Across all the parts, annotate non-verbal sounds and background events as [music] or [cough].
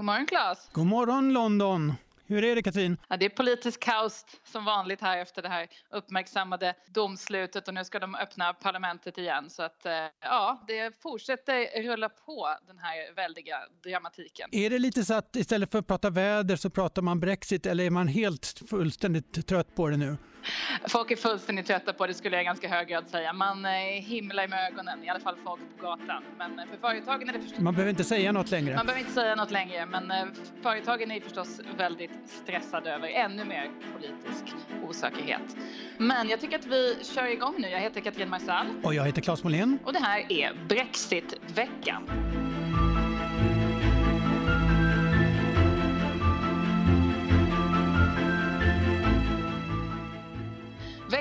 God morgon Claes. God morgon London. Hur är det Katrin? Ja, det är politisk kaos som vanligt här efter det här uppmärksammade domslutet och nu ska de öppna parlamentet igen. Så att eh, ja, det fortsätter rulla på den här väldiga dramatiken. Är det lite så att istället för att prata väder så pratar man Brexit eller är man helt fullständigt trött på det nu? Folk är fullständigt trötta på det skulle jag ganska hög grad säga. Man eh, himlar med ögonen, i alla fall folk på gatan. Men eh, för företagen är det förstås... Man behöver inte säga något längre. Man behöver inte säga något längre, men eh, företagen är förstås väldigt stressade över ännu mer politisk osäkerhet. Men jag tycker att vi kör igång nu. Jag heter Katrin Marsall. Och jag heter Claes Molén. Och det här är Brexitveckan.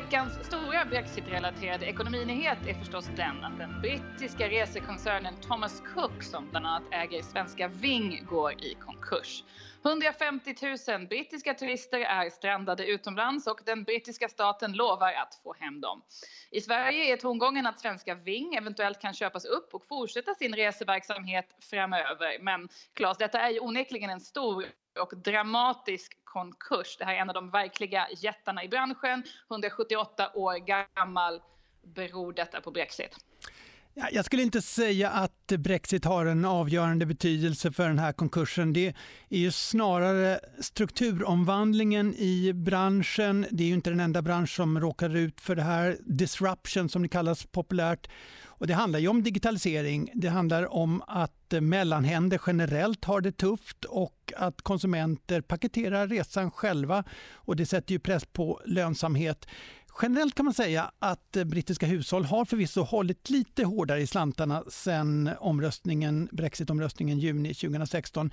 Veckans stora Brexit-relaterade ekonominyhet är förstås den att den brittiska resekoncernen Thomas Cook som bland annat äger svenska Ving går i konkurs. 150 000 brittiska turister är strandade utomlands och den brittiska staten lovar att få hem dem. I Sverige är tongången att svenska Ving eventuellt kan köpas upp och fortsätta sin reseverksamhet framöver. Men Claes, detta är ju onekligen en stor och dramatisk konkurs. Det här är en av de verkliga jättarna i branschen. 178 år gammal. Beror detta på Brexit? Jag skulle inte säga att Brexit har en avgörande betydelse för den här konkursen. Det är ju snarare strukturomvandlingen i branschen. Det är ju inte den enda bransch som råkar ut för det här. Disruption som det kallas populärt. Och det handlar ju om digitalisering. Det handlar om att mellanhänder generellt har det tufft och att konsumenter paketerar resan själva. Och det sätter ju press på lönsamhet. Generellt kan man säga att eh, brittiska hushåll har förvisso hållit lite hårdare i slantarna sen omröstningen, Brexitomröstningen juni 2016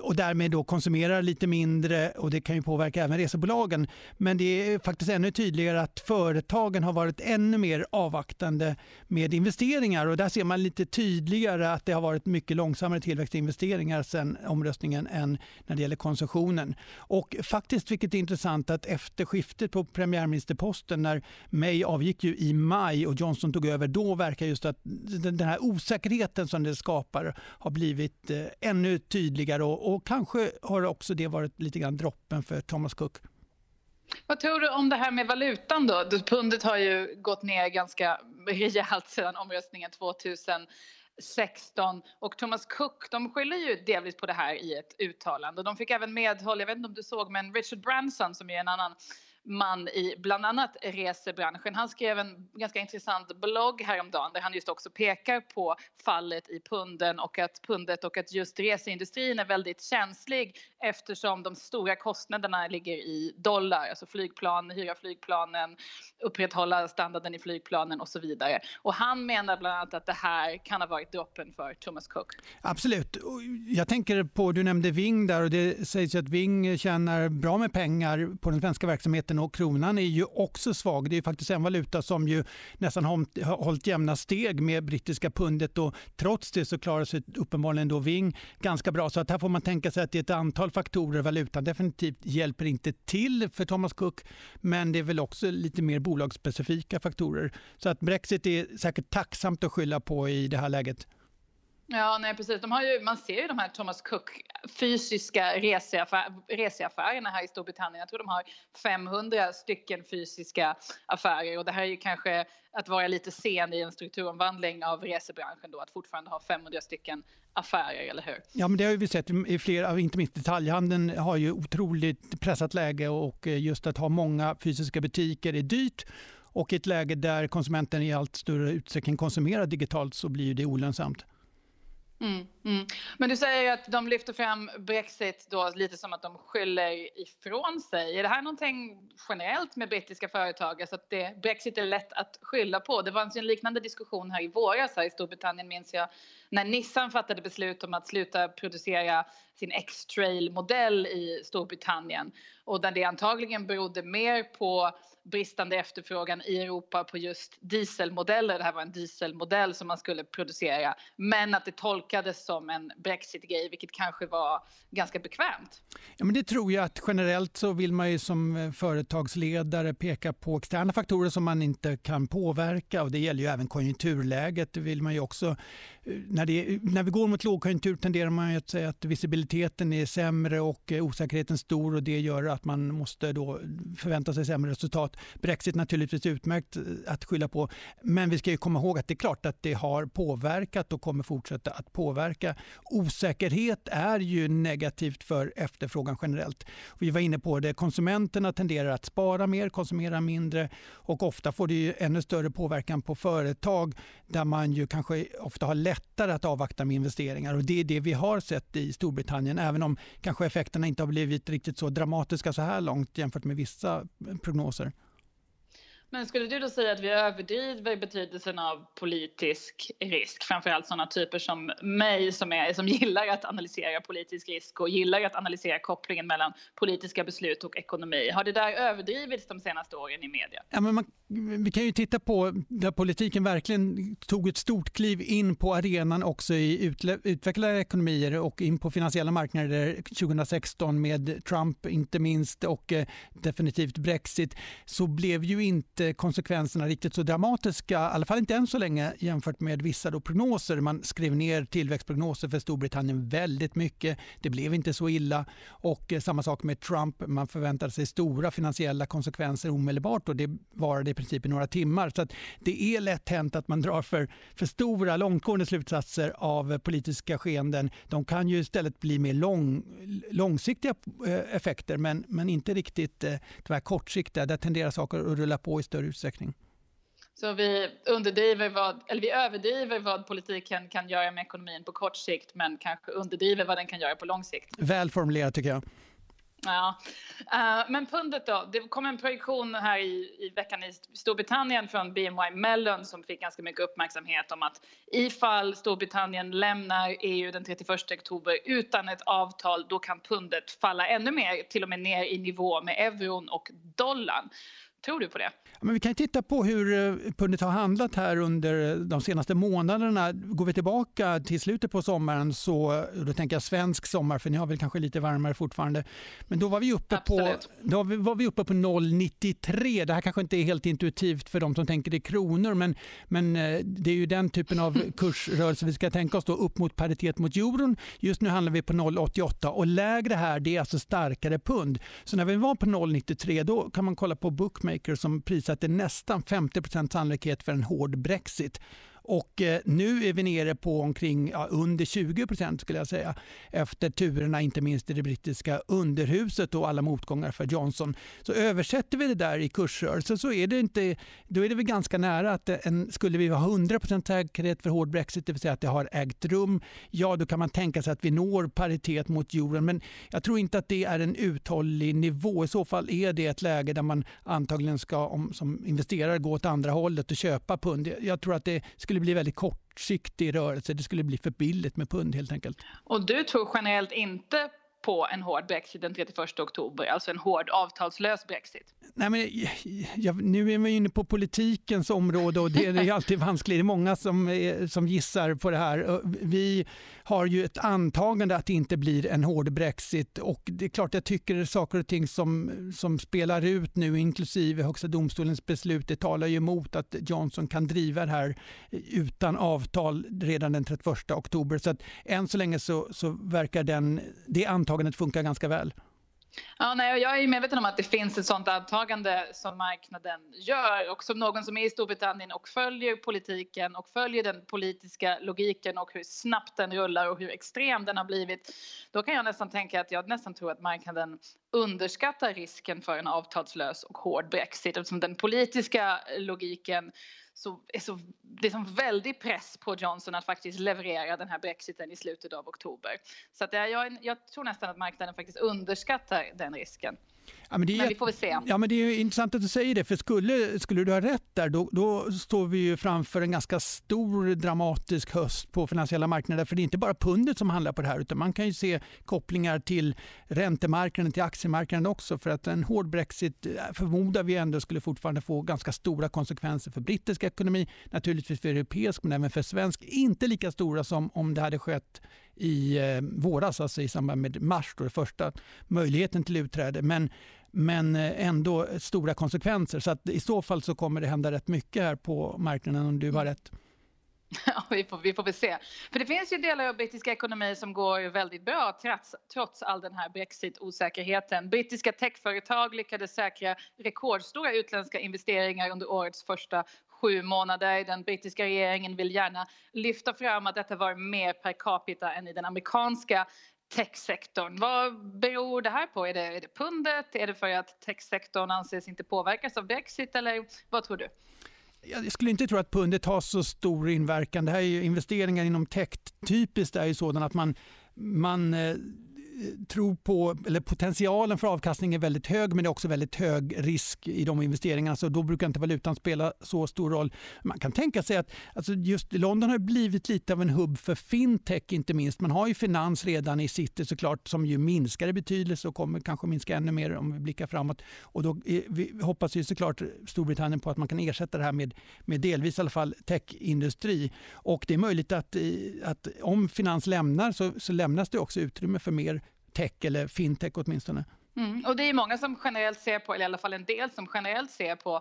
och därmed då konsumerar lite mindre och det kan ju påverka även resebolagen. Men det är faktiskt ännu tydligare att företagen har varit ännu mer avvaktande med investeringar och där ser man lite tydligare att det har varit mycket långsammare tillväxt i investeringar sedan omröstningen än när det gäller konsumtionen. Och faktiskt, vilket är intressant, att efter skiftet på premiärministerposten när May avgick ju i maj och Johnson tog över, då verkar just att den här osäkerheten som det skapar har blivit eh, ännu tydligare och, och kanske har också det varit lite grann droppen för Thomas Cook. Vad tror du om det här med valutan då? Pundet har ju gått ner ganska rejält sedan omröstningen 2016 och Thomas Cook de skyller ju delvis på det här i ett uttalande. De fick även medhåll, jag vet inte om du såg, men Richard Branson som är en annan man i bland annat resebranschen. Han skrev en ganska intressant blogg häromdagen där han just också pekar på fallet i punden och att pundet och att just reseindustrin är väldigt känslig eftersom de stora kostnaderna ligger i dollar, alltså flygplan, hyra flygplanen, upprätthålla standarden i flygplanen och så vidare. Och han menar bland annat att det här kan ha varit droppen för Thomas Cook. Absolut. Jag tänker på, du nämnde Ving där och det sägs ju att Ving tjänar bra med pengar på den svenska verksamheten och kronan är ju också svag. Det är faktiskt en valuta som ju nästan har hållit jämna steg med brittiska pundet och trots det så klarar sig uppenbarligen då Ving ganska bra. Så att här får man tänka sig att det är ett antal faktorer. Valutan definitivt hjälper inte till för Thomas Cook, men det är väl också lite mer bolagsspecifika faktorer. Så att Brexit är säkert tacksamt att skylla på i det här läget. Ja, nej precis. De har ju, man ser ju de här Thomas Cook fysiska reseaffär, reseaffärerna här i Storbritannien. Jag tror de har 500 stycken fysiska affärer och det här är ju kanske att vara lite sen i en strukturomvandling av resebranschen då, att fortfarande ha 500 stycken affärer, eller hur? Ja, men det har vi sett i flera, inte minst detaljhandeln har ju otroligt pressat läge och just att ha många fysiska butiker är dyrt och i ett läge där konsumenten i allt större utsträckning konsumerar digitalt så blir det olönsamt. Mm, mm. Men du säger att de lyfter fram Brexit då lite som att de skyller ifrån sig. Är det här någonting generellt med brittiska företag? Alltså att det, Brexit är lätt att skylla på? Det var en liknande diskussion här i våras här i Storbritannien minns jag när Nissan fattade beslut om att sluta producera sin X-Trail-modell i Storbritannien och där det antagligen berodde mer på bristande efterfrågan i Europa på just dieselmodeller. Det här var en dieselmodell som man skulle producera men att det tolkades som en Brexit-grej vilket kanske var ganska bekvämt. Ja, men det tror jag att generellt så vill man ju som eh, företagsledare peka på externa faktorer som man inte kan påverka och det gäller ju även konjunkturläget. Det vill man ju också när, det, när vi går mot lågkonjunktur tenderar man att säga att visibiliteten är sämre och eh, osäkerheten stor och det gör att man måste då förvänta sig sämre resultat. Brexit naturligtvis utmärkt eh, att skylla på men vi ska komma ihåg att det är klart att det har påverkat och kommer fortsätta att påverka. Osäkerhet är ju negativt för efterfrågan generellt. Vi var inne på det, konsumenterna tenderar att spara mer, konsumera mindre och ofta får det ju ännu större påverkan på företag där man ju kanske ofta har lätt lättare att avvakta med investeringar. Och Det är det vi har sett i Storbritannien, även om kanske effekterna inte har blivit riktigt så dramatiska så här långt jämfört med vissa prognoser. Men skulle du då säga att vi överdriver betydelsen av politisk risk? Framförallt sådana typer som mig som, är, som gillar att analysera politisk risk och gillar att analysera kopplingen mellan politiska beslut och ekonomi. Har det där överdrivits de senaste åren i media? Ja, men man, vi kan ju titta på där politiken verkligen tog ett stort kliv in på arenan också i utle, utvecklade ekonomier och in på finansiella marknader 2016 med Trump inte minst och eh, definitivt Brexit så blev ju inte inte eh, konsekvenserna riktigt så dramatiska, i alla fall inte än så länge jämfört med vissa då prognoser. Man skrev ner tillväxtprognoser för Storbritannien väldigt mycket. Det blev inte så illa. Och eh, samma sak med Trump. Man förväntade sig stora finansiella konsekvenser omedelbart och det varade i princip i några timmar. Så det är lätt hänt att man drar för, för stora, långtgående slutsatser av politiska skeenden. De kan ju istället bli mer lång, långsiktiga eh, effekter men, men inte riktigt de här kortsiktiga. Där tenderar saker att rulla på större utsträckning. Så vi, underdriver vad, eller vi överdriver vad politiken kan göra med ekonomin på kort sikt men kanske underdriver vad den kan göra på lång sikt. Väl formulerat tycker jag. Ja, uh, men pundet då. Det kom en projektion här i, i veckan i Storbritannien från BMY Mellon som fick ganska mycket uppmärksamhet om att ifall Storbritannien lämnar EU den 31 oktober utan ett avtal då kan pundet falla ännu mer, till och med ner i nivå med euron och dollarn. Tror du på det? Men vi kan titta på hur eh, pundet har handlat här under de senaste månaderna. Går vi tillbaka till slutet på sommaren, så, då tänker jag svensk sommar, för ni har väl kanske lite varmare fortfarande. Men då var vi uppe Absolut. på, då var vi uppe på 0,93. Det här kanske inte är helt intuitivt för de som tänker i kronor, men, men eh, det är ju den typen av [laughs] kursrörelse vi ska tänka oss då, upp mot paritet mot euron. Just nu handlar vi på 0,88 och lägre här, det är alltså starkare pund. Så när vi var på 0,93 då kan man kolla på Watchmaker som prissatte nästan 50 sannolikhet för en hård Brexit. Och eh, nu är vi nere på omkring ja, under 20 procent skulle jag säga efter turerna inte minst i det brittiska underhuset och alla motgångar för Johnson. Så översätter vi det där i kursrörelse så är det, inte, då är det väl ganska nära att en, skulle vi ha 100 procent säkerhet för hård Brexit, det vill säga att det har ägt rum, ja då kan man tänka sig att vi når paritet mot euron. Men jag tror inte att det är en uthållig nivå. I så fall är det ett läge där man antagligen ska om, som investerare gå åt andra hållet och köpa pund. Jag tror att det skulle skulle bli väldigt kortsiktig rörelse. Det skulle bli för billigt med pund helt enkelt. Och du tror generellt inte på en hård brexit den 31 oktober, alltså en hård avtalslös brexit? Nej, men, ja, nu är vi inne på politikens område och det är [laughs] alltid vanskligt. Det är många som, som gissar på det här. Vi har ju ett antagande att det inte blir en hård brexit och det är klart jag tycker saker och ting som, som spelar ut nu inklusive Högsta domstolens beslut det talar ju emot att Johnson kan driva det här utan avtal redan den 31 oktober. Så att än så länge så, så verkar den, det antagandet Företagandet funkar ganska väl. Ja, nej, jag är medveten om att det finns ett sånt antagande som marknaden gör och som någon som är i Storbritannien och följer politiken och följer den politiska logiken och hur snabbt den rullar och hur extrem den har blivit. Då kan jag nästan tänka att jag nästan tror att marknaden underskattar risken för en avtalslös och hård brexit eftersom den politiska logiken så, så, det är som väldig press på Johnson att faktiskt leverera den här brexiten i slutet av oktober. Så att jag, jag tror nästan att marknaden faktiskt underskattar den risken. Ja, men, det är, men vi får väl se. Ja, men det är intressant att du säger det, för skulle, skulle du ha rätt där, då, då står vi ju framför en ganska stor dramatisk höst på finansiella marknader. För det är inte bara pundet som handlar på det här, utan man kan ju se kopplingar till räntemarknaden, till aktiemarknaden också. För att en hård Brexit eh, förmodar vi ändå skulle fortfarande få ganska stora konsekvenser för brittisk ekonomi, naturligtvis för europeisk, men även för svensk. Inte lika stora som om det hade skett i eh, våras, alltså i samband med mars, då första möjligheten till utträde. Men, men eh, ändå stora konsekvenser. Så att i så fall så kommer det hända rätt mycket här på marknaden om du har rätt. [laughs] Ja, vi får, vi får väl se. För det finns ju delar av brittiska ekonomi som går väldigt bra trots, trots all den här brexit-osäkerheten. Brittiska techföretag lyckades säkra rekordstora utländska investeringar under årets första sju månader. Den brittiska regeringen vill gärna lyfta fram att detta var mer per capita än i den amerikanska techsektorn. Vad beror det här på? Är det, är det pundet? Är det för att techsektorn anses inte påverkas av Brexit eller vad tror du? Jag skulle inte tro att pundet har så stor inverkan. Det här är ju investeringar inom tech. Typiskt är ju sådana att man, man eh, tror på, eller potentialen för avkastning är väldigt hög men det är också väldigt hög risk i de investeringarna så då brukar inte valutan spela så stor roll. Man kan tänka sig att alltså just London har blivit lite av en hubb för fintech inte minst. Man har ju finans redan i city såklart som ju minskar i betydelse och kommer kanske minska ännu mer om vi blickar framåt. Och då är, vi hoppas ju såklart Storbritannien på att man kan ersätta det här med, med delvis i alla fall techindustri. Och det är möjligt att, eh, att om finans lämnar så, så lämnas det också utrymme för mer tech eller fintech åtminstone. Mm, och det är många som generellt ser på, eller i alla fall en del som generellt ser på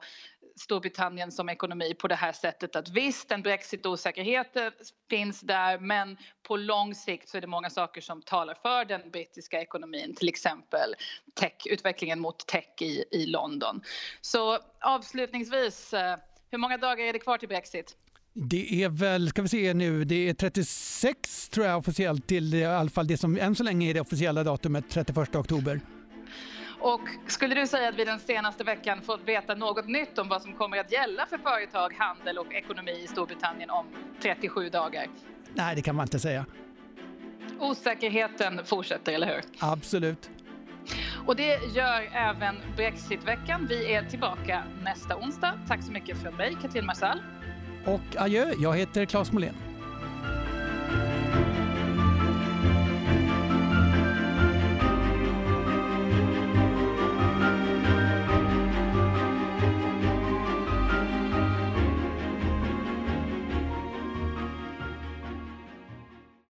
Storbritannien som ekonomi på det här sättet att visst, en brexit-osäkerhet finns där men på lång sikt så är det många saker som talar för den brittiska ekonomin, till exempel tech, utvecklingen mot tech i, i London. Så avslutningsvis, eh, hur många dagar är det kvar till Brexit? Det är väl, ska vi se nu, det är 36 tror jag officiellt till i alla fall det som än så länge är det officiella datumet, 31 oktober. Och skulle du säga att vi den senaste veckan fått veta något nytt om vad som kommer att gälla för företag, handel och ekonomi i Storbritannien om 37 dagar? Nej, det kan man inte säga. Osäkerheten fortsätter, eller hur? Absolut. Och det gör även Brexitveckan. Vi är tillbaka nästa onsdag. Tack så mycket från mig, Katrin Marsall. Och adjö, jag heter Claes Molén.